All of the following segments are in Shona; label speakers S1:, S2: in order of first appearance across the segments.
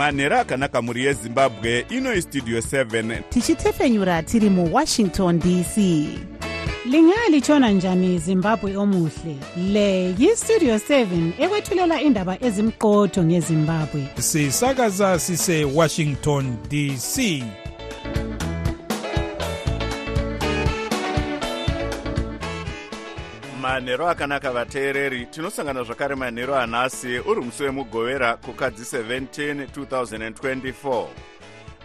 S1: manhero akanaka mhuri yezimbabwe ino istudio 7
S2: tichitefenyura tiri muwashington dc lingalitshona njani zimbabwe omuhle? Le yistudio 7 ekwethulela indaba ezimqotho ngezimbabwe.
S3: Sisakaza sisewashington dc
S1: manhero akanaka vateereri tinosangana zvakare manhero anhasi uri musi wemugovera kukadzi 17 2024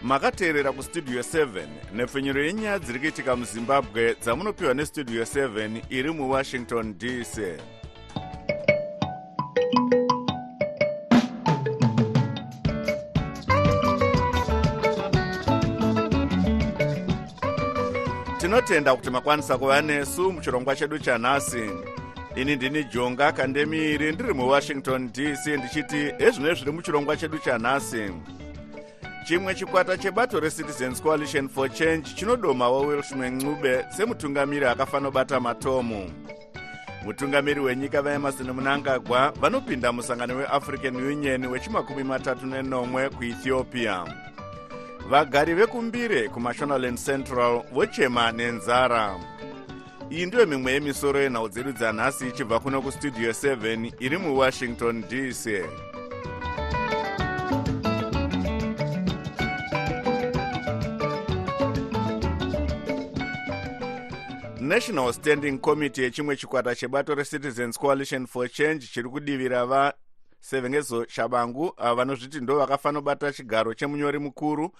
S1: makateerera kustudio 7 nepfenyuro yenyaya dziri kuitika muzimbabwe dzamunopiwa nestudio 7 iri muwashington dc tinotenda kuti makwanisa kuva nesu muchirongwa chedu chanhasi. Ini ndini jonga kandemiri ndiri muwashington dc ndichiti ezvino zviri muchirongwa chedu chanhasi. Chimwe chikwata chebato recitizens coalition for change chinodoma wawilson ncube semutungamiri akafanobata matomu. Mutungamiri wenyika vaemarson munangagwa vanopinda musangano weafrican union wechimakumi matatu nenomwe kuethiopia vagari vekumbire kumashonaland central vochema nenzara. Iyi ndiyo mimwe yemisoro yenhau dzedu dzanhasi ichibva kuno kustudio 7 iri muwashington dc national standing committee yechimwe chikwata chebato recitizens coalition for change chiri kudivira vasevengezo shabangu ava vanozviti ndo vakafanobata chigaro chemunyori mukuru.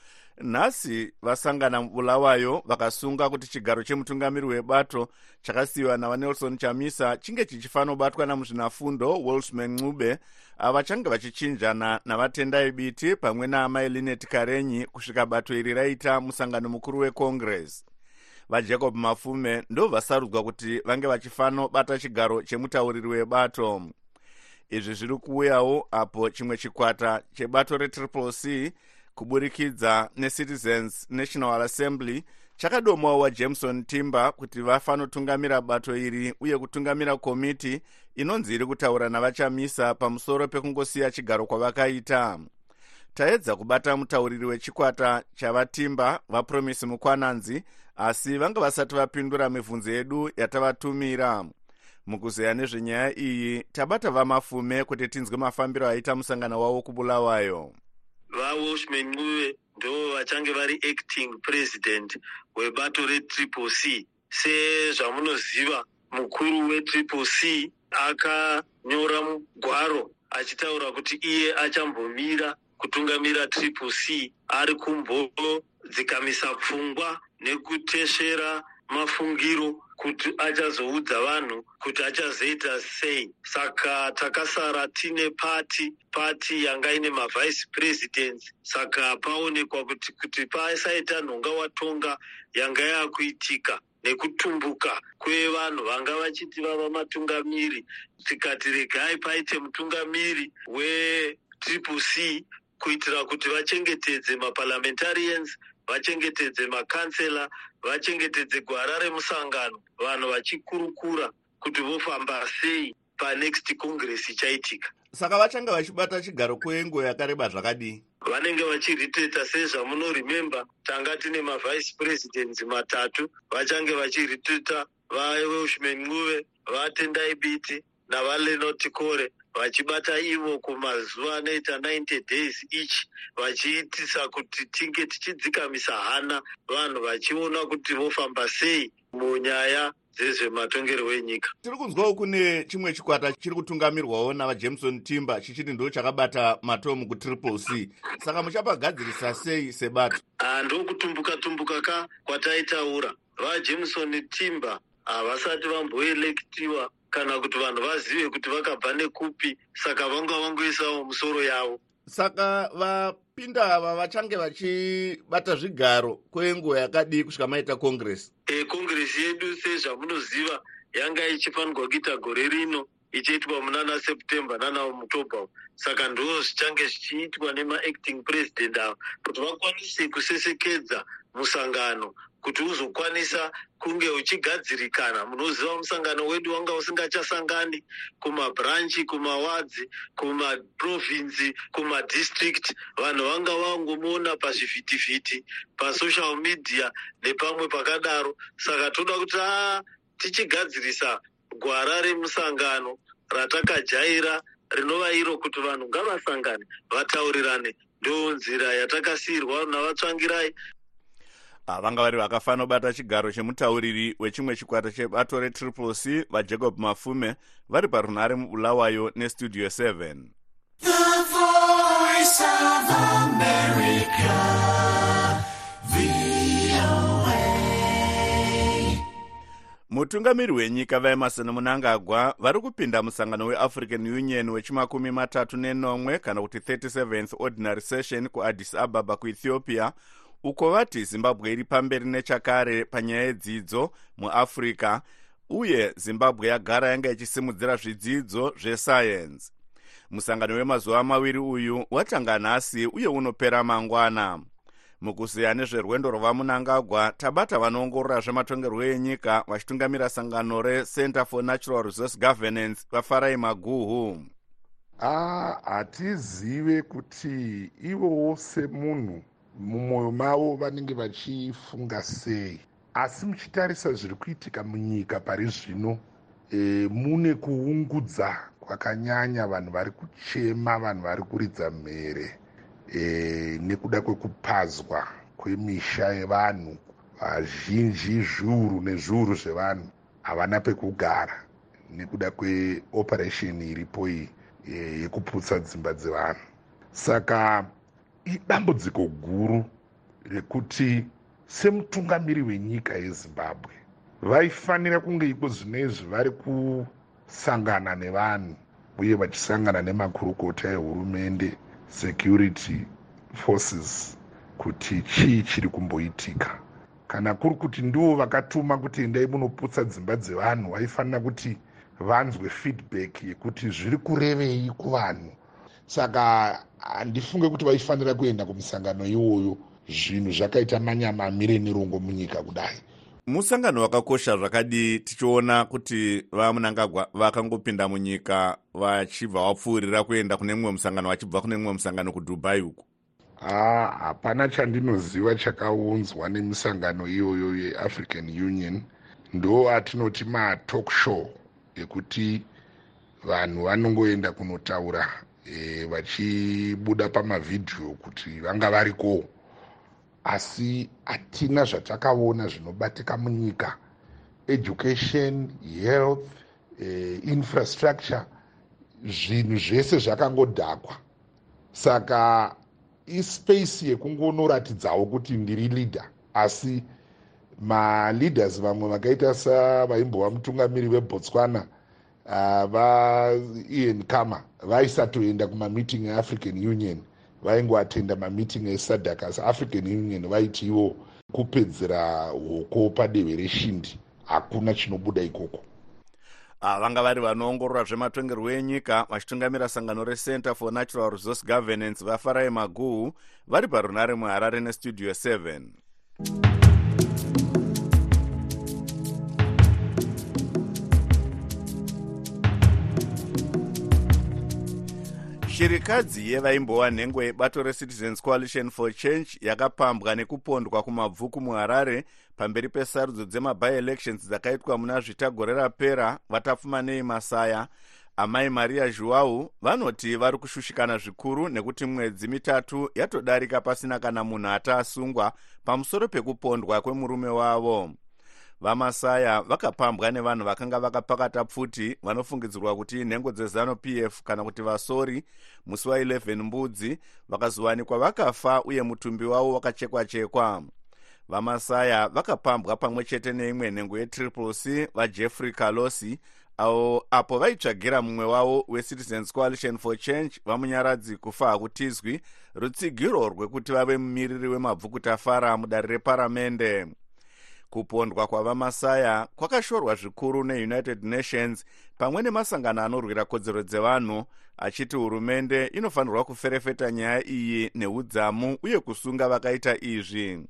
S1: Nhasi vasangana mubulawayo vakasunga kuti chigaro chemutungamiri webato chakasiyiwa navanelson chamisa chinge chichifanobatwa namuzvinafundo wolsman ncube ava change vachichinjana navatendai biti pamwe naamai linet karenyi kusvika bato iri raita musangano mukuru wecongress. Vajacob mafume ndo vasarudzwa kuti vange vachifanobata chigaro chemutauriri webato izvi zviri kuuyawo apo chimwe chikwata chebato retriple c kuburikidza necitizens national assembly chakadomawo wajameson timber kuti vafanotungamira bato iri uye kutungamira komiti inonzi iri kutaura navachamisa pamusoro pekungosiya chigaro kwavakaita. Taedza kubata mutauriri wechikwata chavatimba vapromisi mukwananzi asi vanga vasati vapindura mibvunzo yedu yatavatumira mukuzeya nezvenyaya iyi tabata vamafume kuti tinzwe mafambiro aita musangano wavo kubulawayo.
S4: Vawalshman ncube ndo vachange vari acting president webato retriple c. Sezvamunoziva mukuru wetriple c akanyora mugwaro achitaura kuti iye achambomira kutungamira triple c ari kumbodzikamisa pfungwa nekutesvera mafungiro kuti achazoudza vanhu kuti achazoita sei. Saka takasara tine pati pati yanga ine mavhice presidents. Saka paonekwa kuti kuti pasaita nhonga watonga yanga yakuitika nekutumbuka kwevanhu vanga vachiti vava matungamiri. Tikati regai paite mutungamiri wetriple c kuitira kuti vachengetedze maparliamentarians vachengetedze makansela vachengetedze gwara remusangano vanhu vachikurukura kuti vofamba sei panext congress ichaitika.
S1: Saka vachange vachibata chigaro kwenguva yakareba zvakadii?
S4: Vanenge vachiriteta sezvamunorememba tanga tine mavhice presidents matatu vachange vachiriteta vawelshman ncube vatendai biti navalenot kore vachibata ivo kumazuva anoita 90 days each vachiitisa kuti tinge tichidzikamisa hana. Vanhu vachiona kuti vofamba sei munyaya dzezvematongerwo enyika.
S1: Tiri kunzwawo kune chimwe chikwata chiri kutungamirwawo navajameson timber chichiti ndo chakabata matomu kutriple c. Saka muchapagadzirisa sei sebato?
S4: Handokutumbuka tumbuka ka kwataitaura. Vajameson timber havasati vamboelektiwa kana kuti vanhu vazive kuti vakabva nekupi saka vanga vangoisawo musoro yavo.
S1: Saka vapinda ava vachange vachibata zvigaro kwenguva yakadii kusvika maita congress.
S4: E congress yedu sezvamunoziva yanga ichifanirwa kuita gore rino ichiitwa munana september nana mutobha saka ndo zvichange zvichiitwa nemaacting president ava kuti vakwanise kusesekedza musangano kuti uzokwanisa kunge uchigadzirikana. Munoziva musangano wedu wanga usingachasangani kumabranchi kumawadzi kumaprovinsi kumadistrict. Vanhu vanga vangomuona pazvivhitivhiti pasocial media nepamwe pakadaro. Saka toda kuti a tichigadzirisa gwara remusangano ratakajaira rinova iro kuti vanhu ngavasangane vataurirane. Ndo nzira yatakasiyirwa navatsvangirai
S1: vanga vari vakafanira kubata chigaro chemutauriri wechimwe chikwata chebato retriple c vajacob mafume vari parunhare mubulawayo nestudio 7 mutungamiri wenyika vaemarson munangagwa vari kupinda musangano weafrican union wechimakumi matatu nenomwe kana kuti 37th ordinary session kuaddis ababa kuethiopia uko vati zimbabwe iri pamberi nechakare panyaya yedzidzo muafrica uye zimbabwe yagara yanga ichisimudzira zvidzidzo zvesayensi musangano wemazuva maviri uyu watanga nhasi uye unopera mangwana. Mukuziya nezverwendo rwavamunangagwa tabata vanoongorora zvematongerwo enyika vachitungamira sangano recenter for natural resource governance vafarai maguhu.
S5: Hatizive kuti ivowo semunhu mumwoyo mavo vanenge vachifunga sei. Asi muchitarisa zviri kuitika munyika pari zvino e, mune kuungudza kwakanyanya vanhu vari kuchema vanhu vari kuridza mhere e, nekuda kwekupazwa kwemisha yevanhu. Vazhinji zviuru nezviuru zvevanhu havana pekugara nekuda kweoperation iripo iyi e, yekuputsa dzimba dzevanhu. Saka idambudziko guru rekuti semutungamiri wenyika yezimbabwe vaifanira kunge iko zvinezvi vari kusangana nevanhu uye vachisangana nemakurukota ehurumende security forces kuti chii chiri kumboitika. Kana kuri kuti ndivo vakatuma kuti endai munoputsa dzimba dzevanhu vaifanira kuti vanzwe feedback yekuti zviri kurevei kuvanhu. Saka handifunge kuti vaifanira kuenda kumusangano iwoyo. Zvinhu zvakaita manyamamire nerongo munyika kudai.
S1: Musangano wakakosha zvakadii tichiona kuti vamunangagwa vakangopinda munyika vachibva vapfuurira kuenda kune mumwe musangano vachibva kune mumwe musangano kudubai uku
S5: ha hapana chandinoziva chakaunzwa nemisangano iyoyo yeafrican union. Ndo atinoti matalk show ekuti vanhu vanongoenda kunotaura e, vachibuda pamavhidhiyo kuti vanga variko. Asi hatina zvatakaona zvinobatika munyika. Education health e, infrastructure zvinhu zvese zvakangodhakwa. Saka ispace yekungonoratidzawo kuti ndiri leader. Asi maleaders vamwe vakaita savaimbova mutungamiri vebotswana Ah, vaian kama vaisatoenda kumameeting eafrican union vaingoatenda mameeting esadak asi african union vaiti ivo kupedzera hoko padehwe reshindi hakuna chinobuda ikoko.
S1: Ah, vanga vari vanoongorora zvematongerwo enyika vachitungamira sangano recenter for natural resource governance vafarai maguhu vari parunhare muharare nestudio 7 shirikadzi yevaimbova nhengo yebato recitizens coalition for change yakapambwa nekupondwa kumabvuku muharare pamberi pesarudzo dzemabielections dzakaitwa muna zvitagore rapera vatapfumanei masaya. Amai maria zhuau vanoti vari kushushikana zvikuru nekuti mwedzi mitatu yatodarika pasina kana munhu ataasungwa pamusoro pekupondwa kwemurume wavo vamasaya vakapambwa nevanhu vakanga vakapakata pfuti vanofungidzirwa kuti nhengo dzezanu p f kana kuti vasori musi wa11 mbudzi vakazowanikwa vakafa uye mutumbi wavo wakachekwa-chekwa. Vamasaya vakapambwa pamwe chete neimwe nhengo yetriple c vajeffrey calosi avo apo vaitsvagira mumwe wavo wecitizens coalition for change vamunyaradzi kufa hakutizwi rutsigiro rwekuti vave mumiriri wemabvukutafara mudare reparamende kupondwa kwavamasaya kwakashorwa zvikuru neunited nations pamwe nemasangano anorwira kodzero dzevanhu achiti hurumende inofanirwa kuferefeta nyaya iyi neudzamu uye kusunga vakaita izvi.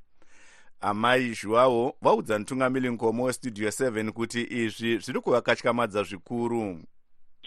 S1: Amai zhuwavo vaudza mutungamiri nkomo westudio 7 kuti izvi zviri kuvakatyamadza zvikuru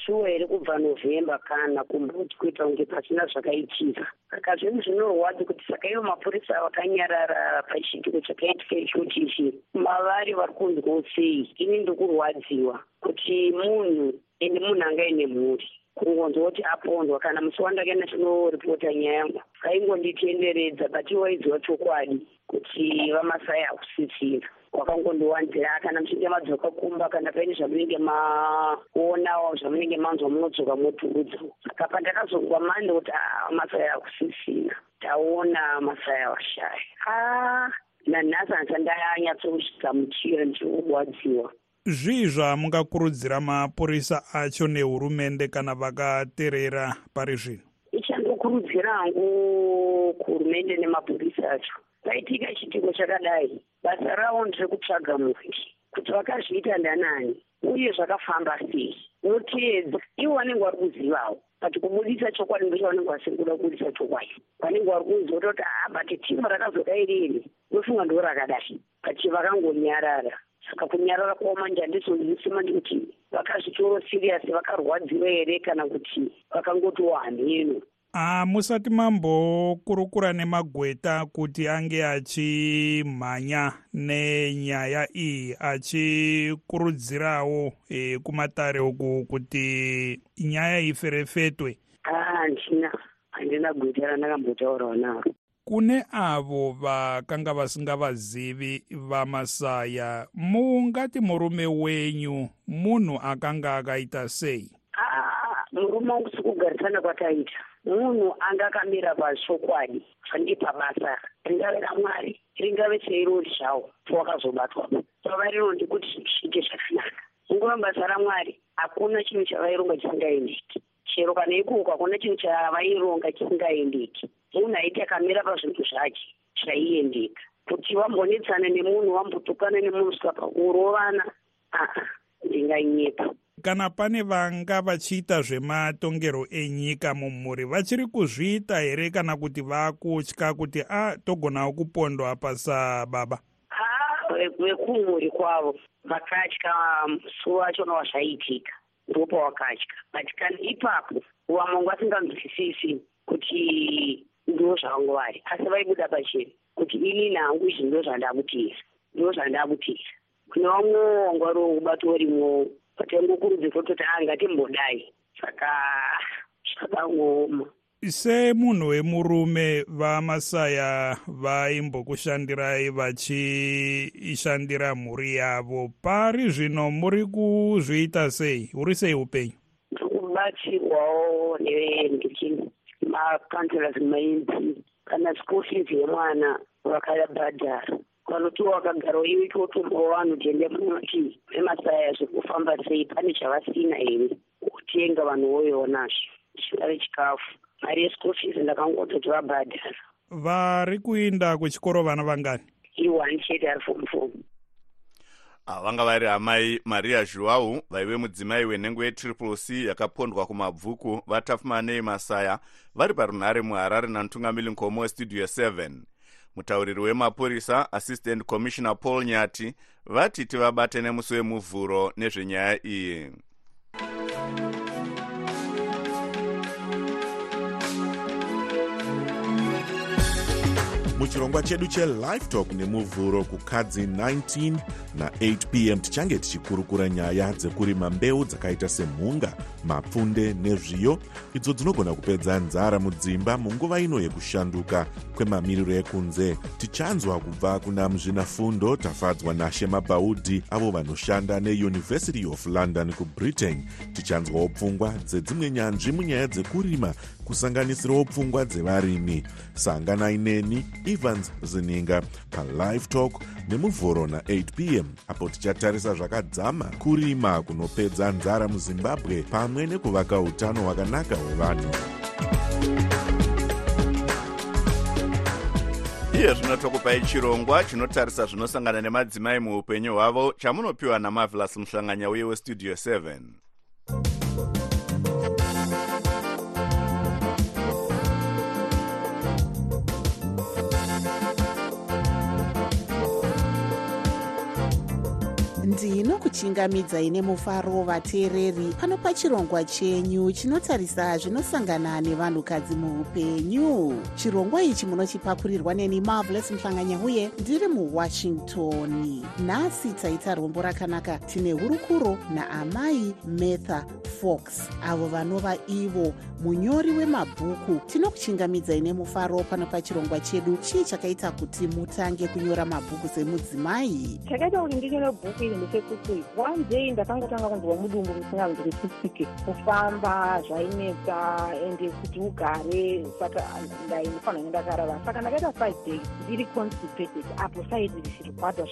S6: shuwa iri kubva novhemba kana kumbuti kuita kunge pasina zvakaitika. Saka zvinhu zvinorwadza kuti saka ivo mapurisa vakanyarara pachitiko chakaitika ichochi ichi mavari vari kunzwawo sei? Ini ndokurwadziwa kuti munhu ende munhu angaine mhuri. Kungonzwa kuti apondwa kana musi wandakaenda tinoripota nyaya yangu vaingonditenderedza but iwaidziwa chokwadi kuti vamasai hakusisira wakangondiwanzira kana muchinge madzoka kumba kana paine zvamunenge maona zvamunenge manzwa munodzoka moturudza saka pandakazongwa mande kuti ah, masaya akusisina taona masaya washaya. A nanhasi hanisa ndanyatsogamuchira ndichirwadziwa
S3: zvii zvamungakurudzira mapurisa acho nehurumende kana vakateerera pari zvino
S6: ichandokurudzira hangu kuhurumende nemapurisa acho. Paitika chitiko chakadai basa ravo nderekutsvaga muviri kuti vakazviita ndanani uye zvakafamba sei. Voteedza ivo vanenge vari kuzivawo but kubudisa chokwadi ndocho vanenge vasiri kuda kubudisa chokwadi. Vanenge vari kunzwa kuti ha but timu rakazodai riri nofunga ndo rakadai but vakangonyarara. Saka kunyarara kwavo manje handizozisima ndikuti vakazvitoro siriyasi vakarwadziwa here kana kuti vakangotiwo hamheno
S3: Ah, musati mambokurukura nemagweta kuti ange achimhanya nenyaya iyi achikurudzirawo e, kumatare uku kuti nyaya iferefetwe.
S6: Handina handina gweta randakambotaurawo naro
S3: kune avo vakanga vasingavazivi vamasaya mungati murume wenyu munhu akanga akaita sei?
S6: Ah, murume wangu sikugarisana kwataita munhu anga akamira pachokwadi zvange pabasa ringave ramwari ringave seirori zvawo pawakazobatwapo pava rinondi kuti zviite zvakanaka. Nguva basa ramwari hakuna chinhu chavaironga chisingaendeki. Chero kana ikoko hakuna chinhu chavaironga chisingaendeki. Munhu aiti akamira pazvinhu zvake zvaiendeka kuti wambonetsana nemunhu wambotukana nemunhu svika pakurovana aa ndinganyepa
S3: kana pane vanga vachiita zvematongerwo enyika mumhuri vachiri kuzviita here kana kuti vakutya kuti a togonawo kupondwa pasababa?
S6: Ha vekumhuri kwavo vakatya musi wachona wazvaiitika ndopa wakatya. But kana ipapo vamwe vasinganzwisisi kuti ndo zvavangu vari asi vaibuda pachena kuti ini nangu izvi ndo zvandakutira ndo zvandakutira kune vamwewo wanga vari wokubata urimwowo patangokurudzirwa kuti angatimbodai saka zvakangooma
S3: semunhu wemurume vamasaya vaimbokushandirai vachishandira mhuri yavo. Pari zvino muri kuzviita sei? Uri sei upenyu?
S6: Ndikubatsirwawo nendikini makanselas nemamp kana school fees yemwana vakabhadhara vanotiwa vakagarawo iwe totombawo vanhu tende munoti vemasaya zvekufamba sei? Pane chavasina here? Kutenga vanhu voyonazvo chingave chikafu. Mari yeschool fees ndakangototi vabhadhara.
S3: Vari kuinda kuchikoro vana vangani?
S6: Ione chete ari fomu fomu
S1: vanga vari amai maria zhuwau vaive mudzimai wenhengo yetriple c yakapondwa kumabvuku vatafumanei masaya vari parunhare muharare namutungamiri nkomo westudio 7 mutauriri wemapurisa assistant commissioner paul nyati vati tivabate nemusi wemuvhuro nezvenyaya iyi
S7: muchirongwa chedu chelife talk nemuvhuro kukadzi 19 na8 pm tichange tichikurukura nyaya dzekurima mbeu dzakaita semhunga mapfunde nezviyo idzo dzinogona kupedza nzara mudzimba munguva ino yekushanduka kwemamiriro ekunze. Tichanzwa kubva kuna muzvinafundo tafadzwa nashema bhaudhi avo vanoshanda neuniversity of london kubritain tichanzwawo pfungwa dzedzimwe nyanzvi munyaya dzekurima kusanganisirawo pfungwa dzevarimi sanganai neni evans zininga palive talk nemuvhuro na8 pm apo tichatarisa zvakadzama kurima kunopedza nzara muzimbabwe pamwe nekuvaka utano hwakanaka hwevanhu.
S1: Iye zvino tokupai chirongwa chinotarisa zvinosangana nemadzimai muupenyu hwavo chamunopiwa namavelas muhlanganya uye westudio 7
S2: tinokuchingamidzai nemufaro vateereri. Pano pachirongwa chenyu chinotarisa zvinosangana nevanhukadzi muupenyu. Chirongwa ichi munochipakurirwa neni marvelous muhlanganya uye ndiri muwashington. Nhasi taita rombo rakanaka tine hurukuro naamai metha fox avo vanova ivo munyori wemabhuku. Tinokuchingamidzai nemufaro pano pachirongwa chedu chii chakaita kuti mutange kunyora mabhuku semudzimai?
S8: Chakaita kuti ndinyore bhuku iri ndechekuti one day ndakangotanga kunzwa mudumbu risinganzi richisike kufamba zvainetsa ende kuti ugare saka ndainofanira ndakarara saka ndakaita five days ndiri constipated apo saidi richirwadza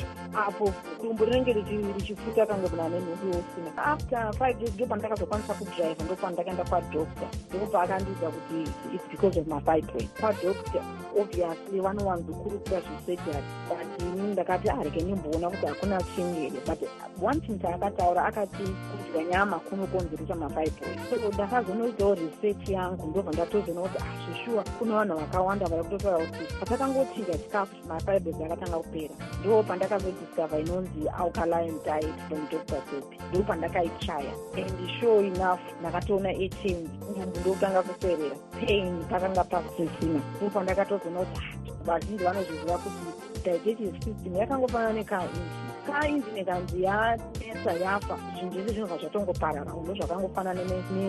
S8: apo dumbu rinenge richifuta kange muna nenhumbi yosina. After five days ndo pandakazokwanisa kudriva ndo pandakaenda kwadocta ndokubva akandiudza kuti its because of mafibroid kwadocta obviously vanowanzokurudzira zvesurgery but ini ndakati arege ndimboona kuti hakuna chingere. But one thing taakataura akati kudya nyama kunokonzeresa mafibroid so ndakazonoitawo research yangu ndobva ndatozoona kuti azvishuwa ah, kune vanhu vakawanda vari kutotaura kuti patakangotinga chikafu mafibroid akatanga kupera ndo pandakazodiscover inonzi alkaline diet from dr sopi ndo pandakaichaya and sure enough ndakatoona achange ndumbu ndokutanga kuserera pain pakanga pasisina ndo pandakatozoona kuti vazhinji vanozviziva kuti digestive system yakangofanana nekainji kainji nekanzi yanetsa yafa zvinhu zvese zvinobva zvatongoparara uno zvakangofanana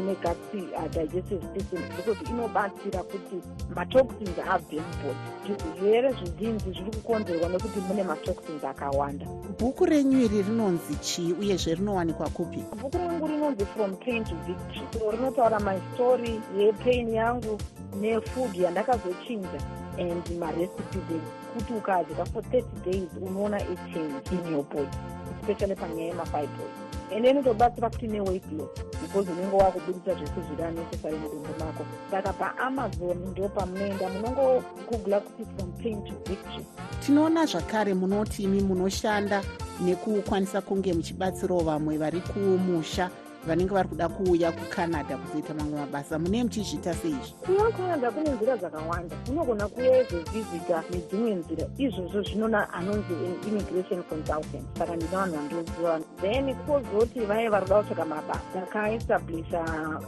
S8: negasi uh, digestive system because inobatsira kuti matoxins abve mubody zvirwere zvizhinji zviri kukonzerwa nekuti mune matoxins akawanda
S2: bhuku renyu iri rinonzi chii uyezve rinowanikwa kupi
S8: bhuku rangu rinonzi from pain to victory. So rinotaura mystory yepain yangu nefood yandakazochinja and marecipe kuti ukadya for 30 days unoona achange in your body especially panyaya yemafibroid and inotobatsira futi neweight loss because unenge wakubudisa zvese zviri anecessary mudumbu mako saka paamazon ndo pamunoenda munongogoogla kuti from pain to victory.
S2: Tinoona zvakare munoti imi munoshanda nekukwanisa kunge muchibatsirawo vamwe vari kumusha vanenge vari kuda kuuya kucanada kuzoita mamwe mabasa. Mune muchizviita seizvi?
S8: Kuya kucanada kune nzira dzakawanda. Unogona kuya ezovhizita nedzimwe nzira. Izvozvo zvinona anonzi immigration consultant. Saka ndina vanhu vandoziva. Then kozoti vaive vari kuda kutsvaga mabasa takaestablisha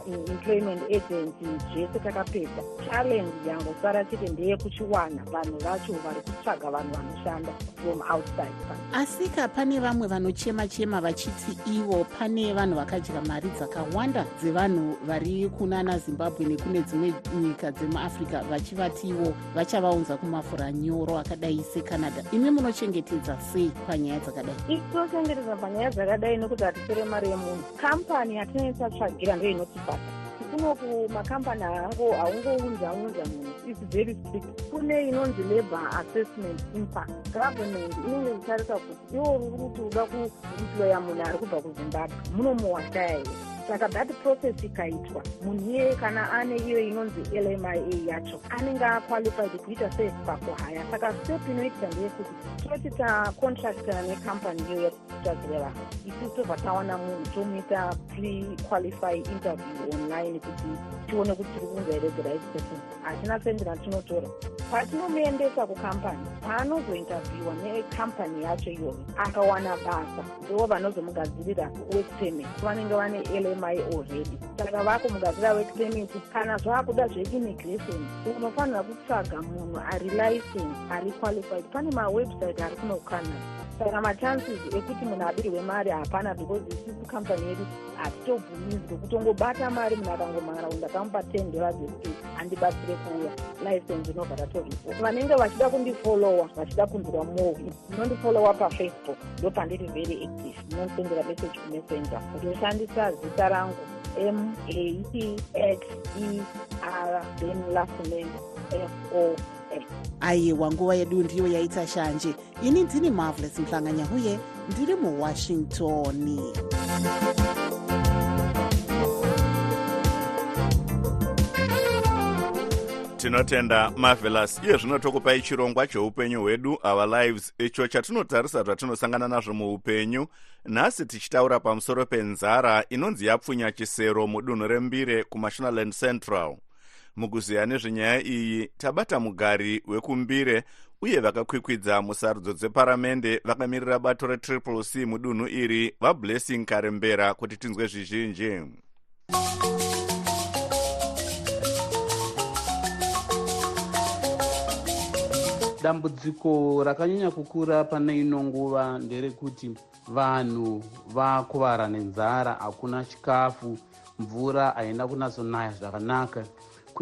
S8: uh, employment agency zvese takapedza. Challenge yangosara chete ndeyekuchiwana vanhu vacho vari kutsvaga vanhu vanoshanda from outside.
S2: Asika pane vamwe vanochema chema vachiti ivo pane vanhu vakadya mari dzakawanda dzevanhu vari kunana zimbabwe nekune dzimwe nyika dzemuafrica vachivatiwo vachavaunza kumafura nyoro akadai secanada. Imi munochengetedza sei panyaya dzakadai?
S8: Itinochengetedza panyaya dzakadai nekuti hatisere mari yemunhu. Kampani yatinoisatsvagira ndo inotibata kunoku makambani haango haungounza unza munhu. Its very strict. Kune inonzi labour assessment impact. Government inenge ichitarisa kuti iwo uri kuti uda kuemploya munhu ari kubva kuzimbabwe. Munomuwashaya here saka that process ikaitwa. Munhu iyeye kana ane iyo inonzi lmia yacho anenge aqualified kuita sei pakuhaya. Saka step inoitika ndeyekuti toti tacontractana necompany iyo yatitsvagire vanhu isusu tobva tawana munhu tomuita prequalify interview online kuti tione kuti tiri kunza here the right person. Hatina sendi ratinotora patinomuendesa kukampani paanozointerviewa necampany yacho iyoyo akawana basa. Ndo vanozomugadzirira work permit vanenge vane lmi already saka vakumugadzirira work permit kana zvaakuda zveimmigration unofanira kutsvaga munhu ari license ari qualified pane mawebsite ari kuno kucanada saka machances ekuti munhu abirwe mari hapana because isusu kampani yedu hatitobvumizi kwekutongobata mari munhu akangomhara kuti ndakamupa ten dollars ekuti handibatsire kuuya. License inobva tatoripo. Vanenge vachida kundifolowa vachida kunzwa more munondifolowa pafacebook. Ndo pandiri very active munondisendera message kumessenger. Ndoshandisa zita rangu m a t x e r then last name f o
S2: aiwa nguva yedu ndiyo yaita shanje. Ini ndini marvelous mhlanganya uye ndiri muwashington
S1: tinotenda marvelous. Iye zvino tokupai chirongwa cheupenyu hwedu our lives. Icho chatinotarisa zvatinosangana nazvo muupenyu. Nhasi tichitaura pamusoro penzara inonzi yapfunya chisero mudunhu rembire kumashonaland central mukuziya nezvenyaya iyi tabata mugari wekumbire uye vakakwikwidza musarudzo dzeparamende vakamirira bato retriple c mudunhu iri vablessing karembera kuti tinzwe zvizhinji.
S9: Dambudziko rakanyanya kukura pane ino nguva nderekuti vanhu vakuvara nenzara hakuna chikafu mvura haina kunatsonaya zvakanaka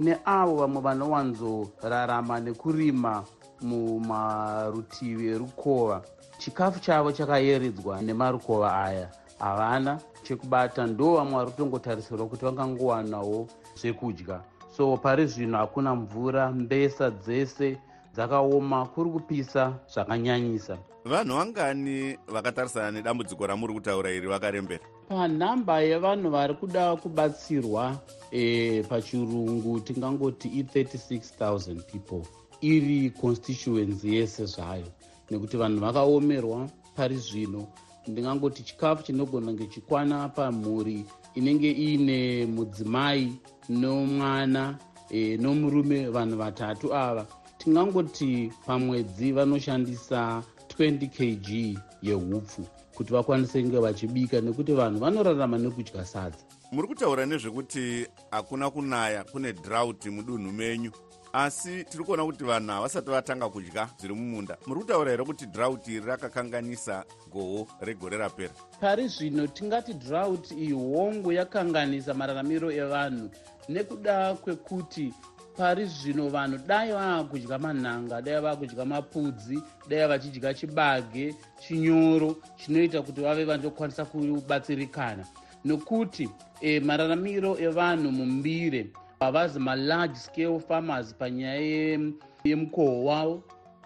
S9: kune avo vamwe vanowanzorarama nekurima mumarutivi erukova. Chikafu chavo chakayeredzwa nemarukova aya. Havana chekubata ndo vamwe vari kutongotarisirwa kuti vangangowanawo zvekudya. So pari zvino hakuna mvura mbesa dzese dzakaoma kuri kupisa zvakanyanyisa.
S1: Vanhu vangani vakatarisana nedambudziko ramuri kutaura iri vakarembera?
S9: Panhamba yevanhu vari kuda kubatsirwa e, pachirungu tingangoti i36 000 people iri constituency yese zvayo. Nekuti vanhu vakaomerwa pari zvino ndingangoti chikafu chinogona ngechikwana pamhuri inenge iine mudzimai nomwana e, nomurume vanhu vatatu ava tingangoti pamwedzi vanoshandisa 20 kg yeupfu kuti vakwanise kunge vachibika nekuti vanhu vanorarama nekudya sadza.
S1: Muri kutaura nezvekuti hakuna kunaya kune draught mudunhu menyu asi tiri kuona kuti vanhu havasati vatanga kudya zviri mumunda. Muri kutaura here kuti draught iri rakakanganisa gohwo regore rapera?
S9: Pari zvino tingati draught iyi hongu yakanganisa mararamiro evanhu nekuda kwekuti pari zvino vanhu dai vava kudya manhanga dai vava kudya mapudzi dai vachidya chibage chinyoro chinoita kuti vave vanokwanisa kubatsirikana. Nokuti e, mararamiro evanhu mumbire havazi malarge scale farmers panyaya yemukohwo wavo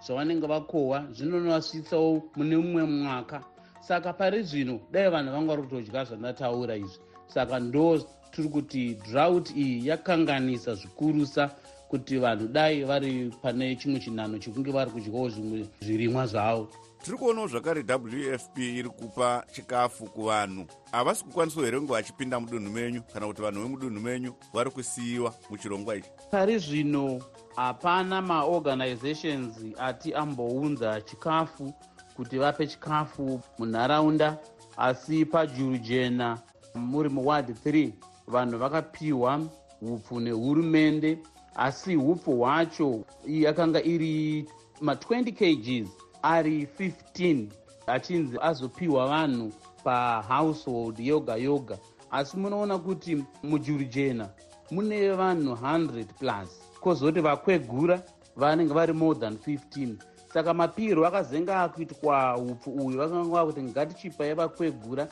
S9: zvavanenge vakohwa zvinonovasvitsawo mune mumwe mwaka. Saka pari zvino dai vanhu vanga vari kutodya zvandataura izvi. Saka ndo tiri kuti drought iyi yakanganisa zvikurusa kuti vanhu dai vari pane chimwe chinhano chekunge vari kudyawo zvimwe zvirimwa zvavo.
S1: Tiri kuonawo zvakare wfp iri kupa chikafu kuvanhu. Havasi kukwanisawo here kunge vachipinda mudunhu menyu kana kuti vanhu vemudunhu menyu vari kusiyiwa muchirongwa ichi?
S9: Pari zvino hapana maorganizations ati ambounza chikafu kuti vape chikafu munharaunda asi pajuru jena muri muward 3 vanhu vakapiwa upfu nehurumende asi upfu hwacho yakanga iri ma20 kgs ari 15 achinzi azopiwa vanhu pahousehold yoga yoga. Asi munoona kuti mujurujena mune vanhu 100 plus kwozoti vakwegura vanenge vari more than 15 saka mapiro akazenga akuitwa upfu uyu vakanga vakuti ngatichipai vakwegura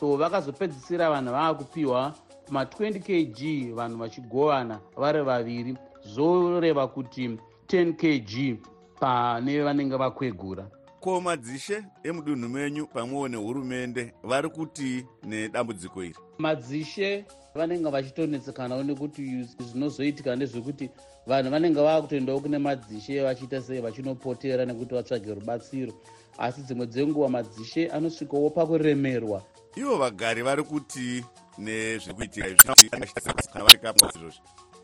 S9: so vakazopedzisira vanhu vava kupiwa ma20 kg vanhu vachigovana vari vaviri. Zoreva kuti 10 kg pane vanenge vakwegura.
S1: Ko madzishe emudunhu menyu pamwewo nehurumende vari kuti nedambudziko iri?
S9: Madzishe vanenge vachitonetsekanawo nekuti zvinozoitika ndezvekuti vanhu vanenge vava kutoendawo kune madzishe vachiita sei vachinopotera nekuti vatsvage rubatsiro. Asi dzimwe dzenguva madzishe anosvikawo pakuremerwa.
S1: Ivo vagari vari kuti nezviri kuitika izvozvi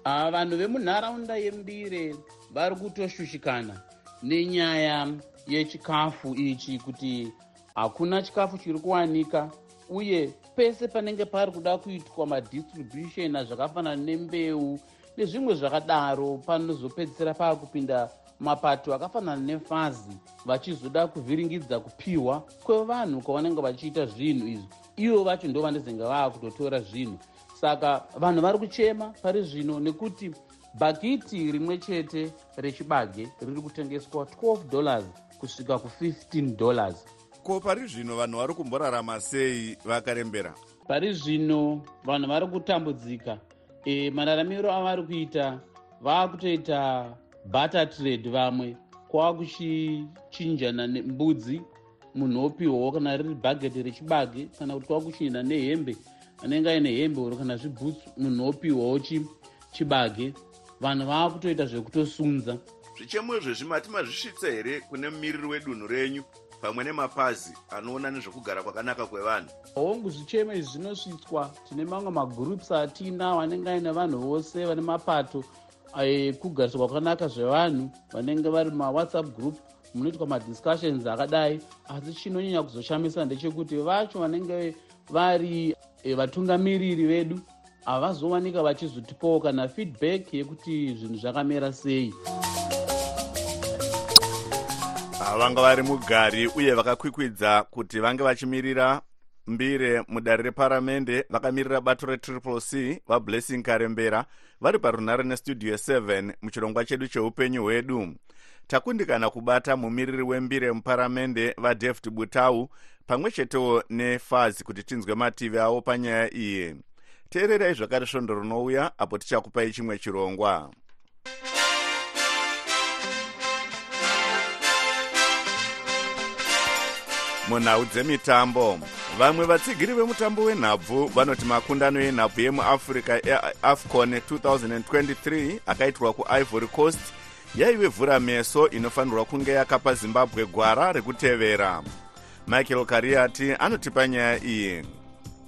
S9: vanhu vemunharaunda yembire vari kutoshushikana nenyaya yechikafu ichi kuti hakuna chikafu chiri kuwanika uye pese panenge pari kuda kuitwa madistribution azvakafanana nembeu nezvimwe zvakadaro panozopedzisira paakupinda mapato akafanana nefazi vachizoda kuvhiringidza kupiwa kwevanhu kwavanenge vachiita zvinhu izvi ivo vacho ndo vanezenge vava kutotora zvinhu. Saka vanhu vari kuchema pari zvino nekuti bhakiti rimwe chete rechibage riri kutengeswa 12 dollars kusvika ku15 dollars.
S1: Ko pari zvino vanhu vari kumborarama sei vakarembera?
S9: Pari zvino vanhu vari kutambudzika. E, mararamiro avari kuita vaakutoita butter trade vamwe kwava kuchichinjana nembudzi munhu opiwawo kana riri bhageti rechibage kana kuti kwava kuchinjana nehembe anenge aine hembe oro kana zvibhutsu munhu opiwawo chibage. Vanhu vava kutoita zvekutosunza.
S1: Zvichemo izvezvi mati mazvisvitsa here kune mumiriri wedunhu renyu pamwe nemapazi anoona nezvekugara kwakanaka kwevanhu?
S9: Hongu zvichemo izvi zvinosvitswa tine mamwe magroups atina vanenge aine vanhu vose vane mapato ekugariswa kwakanaka zvevanhu vanenge vari mawhatsapp group munoitwa madiscussions akadai asi chinonyanya kuzoshamisa ndechekuti vacho vanenge vari e, vatungamiriri vedu havazowanika vachizotipawo kana feedback yekuti zvinhu zvakamera sei.
S1: Vanga vari mugari uye vakakwikwidza kuti vange vachimirira mbire mudare reparamende vakamirira bato retriple c vablessing karembera vari parunhare nestudio 7 muchirongwa chedu cheupenyu hwedu takundikana kubata mumiriri wembire muparamende vadavid butau pamwe chetewo nefazi kuti tinzwe mativi avo panyaya iyi. Teererai zvakare svondo rinouya apo tichakupai chimwe chirongwa. Munhau dzemitambo vamwe vatsigiri vemutambo wenhabvu vanoti makundano yenhabvu yemuafrica eafcon 2023 akaitirwa kuivory coast yaive vhura meso inofanirwa kunge yakapa zimbabwe gwara rekutevera. Michael kariati anotipa nyaya iyi.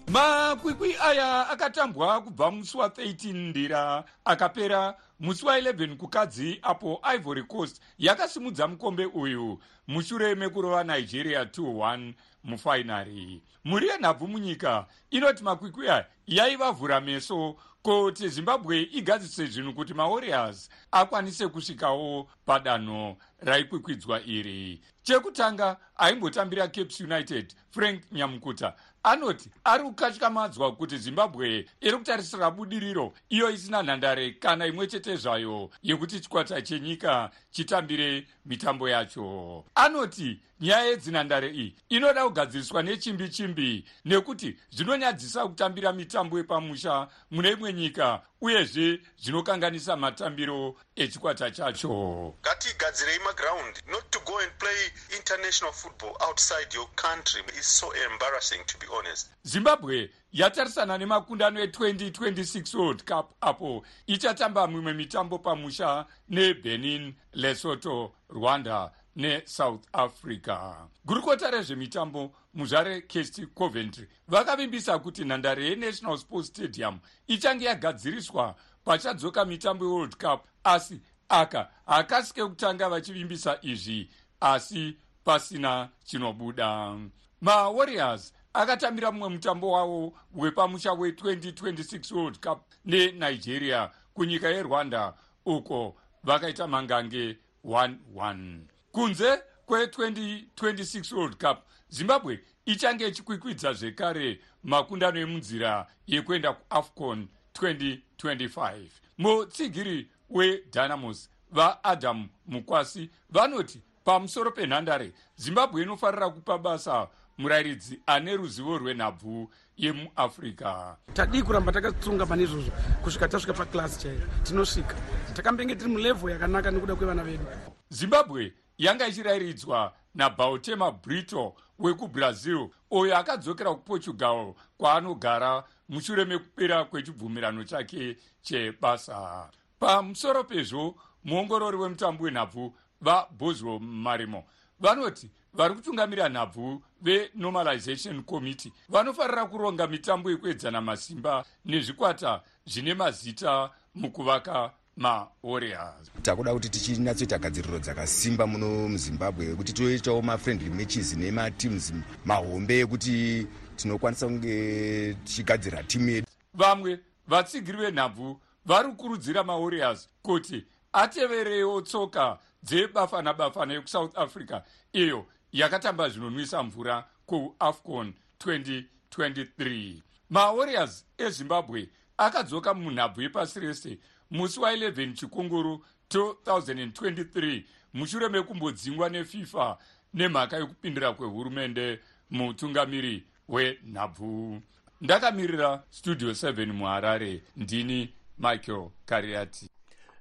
S10: Makwikwi aya akatambwa kubva musi wa13 ndira akapera musi wa11 kukadzi apo ivory coast yakasimudza mukombe uyu. Mushure mekurova nigeria 21 mufainari. Mhuri yenhabvu munyika inoti makwikwi aya yaivavhura meso kuti zimbabwe igadzise zvinhu kuti mawarriors akwanise kusvikawo padanho raikwikwidzwa iri. Chekutanga aimbotambira capes united frank nyamukuta anoti ari kukatyamadzwa kuti zimbabwe iri kutarisira budiriro iyo isina nhandare kana imwe chete zvayo yekuti chikwata chenyika chitambire mitambo yacho. Anoti nyaya yedzinhandare iyi inoda kugadziriswa nechimbi chimbi nekuti zvinonyadzisa kutambira mitambo yepamusha mune imwe nyika uyezve zvinokanganisa matambiro echikwata chacho.
S11: Ngatigadzirei magiraundi not to go and play international football outside your country is so embarrassing to be honest.
S10: Zimbabwe yatarisana nemakundano e2026 world cup apo ichatamba mimwe mitambo pamusha nebenin lesoto rwanda nesouth africa. Gurukota rezvemitambo muzvare cast coventry. Vakavimbisa kuti nhandare yenational sports stadium ichange yagadziriswa pachadzoka mitambo yeworld cup. Asi aka hakasike kutanga vachivimbisa izvi asi pasina chinobuda. Mawarriors akatambira mumwe mutambo wavo wepamusha we2026 world cup nenigeria kunyika yerwanda uko vakaita mangange 11 kunze kwe2026 world cup zimbabwe ichange ichikwikwidza zvekare makundano emunzira yekuenda kuafcon 2025 mutsigiri wedynamos vaadam mukwasi vanoti pamusoro penhandare zimbabwe inofarira kupa basa murayiridzi ane ruzivo rwenhabvu yemuafrica
S12: tadii kuramba takatsunga pane izvozvo kusvika tasvika paklasi chaiyo tinosvika. Takambenge tiri mulevho yakanaka nekuda kwevana vedu.
S10: Zimbabwe yanga ichirayiridzwa nabautema brito wekubrazil uyo akadzokera kuportugal kwaanogara mushure mekupera kwechibvumirano chake chebasa. pamusoro pezvo muongorori wemutambo wenhabvu vabosro marimo vanoti vari kutungamira nhabvu venormalization committee. vanofarira kuronga mitambo yekuedzana masimba nezvikwata zvine mazita mukuvaka mawarriors
S13: takuda kuti tichinatsoita gadziriro dzakasimba muno muzimbabwe kuti toitawo mafriendly matches nemateams mahombe ekuti tinokwanisa kunge tichigadzira timu yedu.
S10: Vamwe vatsigiri venhabvu vari kukurudzira mawarriors kuti ateverewo tsoka dzebafana bafana yekusouth africa iyo yakatamba zvinonwisa mvura kuafcon 2023 mawarriors ezimbabwe akadzoka munhabvu yepasi rese. Musi wa11 chikunguru 2023 mushure mekumbodzingwa nefifa nemhaka yekupindira kwehurumende mutungamiri wenhabvu. Ndakamirira studio 7 muharare. Ndini michael kariati.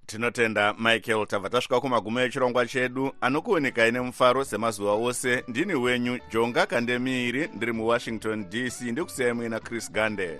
S1: Tinotenda michael tabva tasvika kumagumo echirongwa chedu anokuonekai nemufaro semazuva ose. Ndini wenyu jonga kandemiiri ndiri muwashington dc ndikusiyai muina chris gande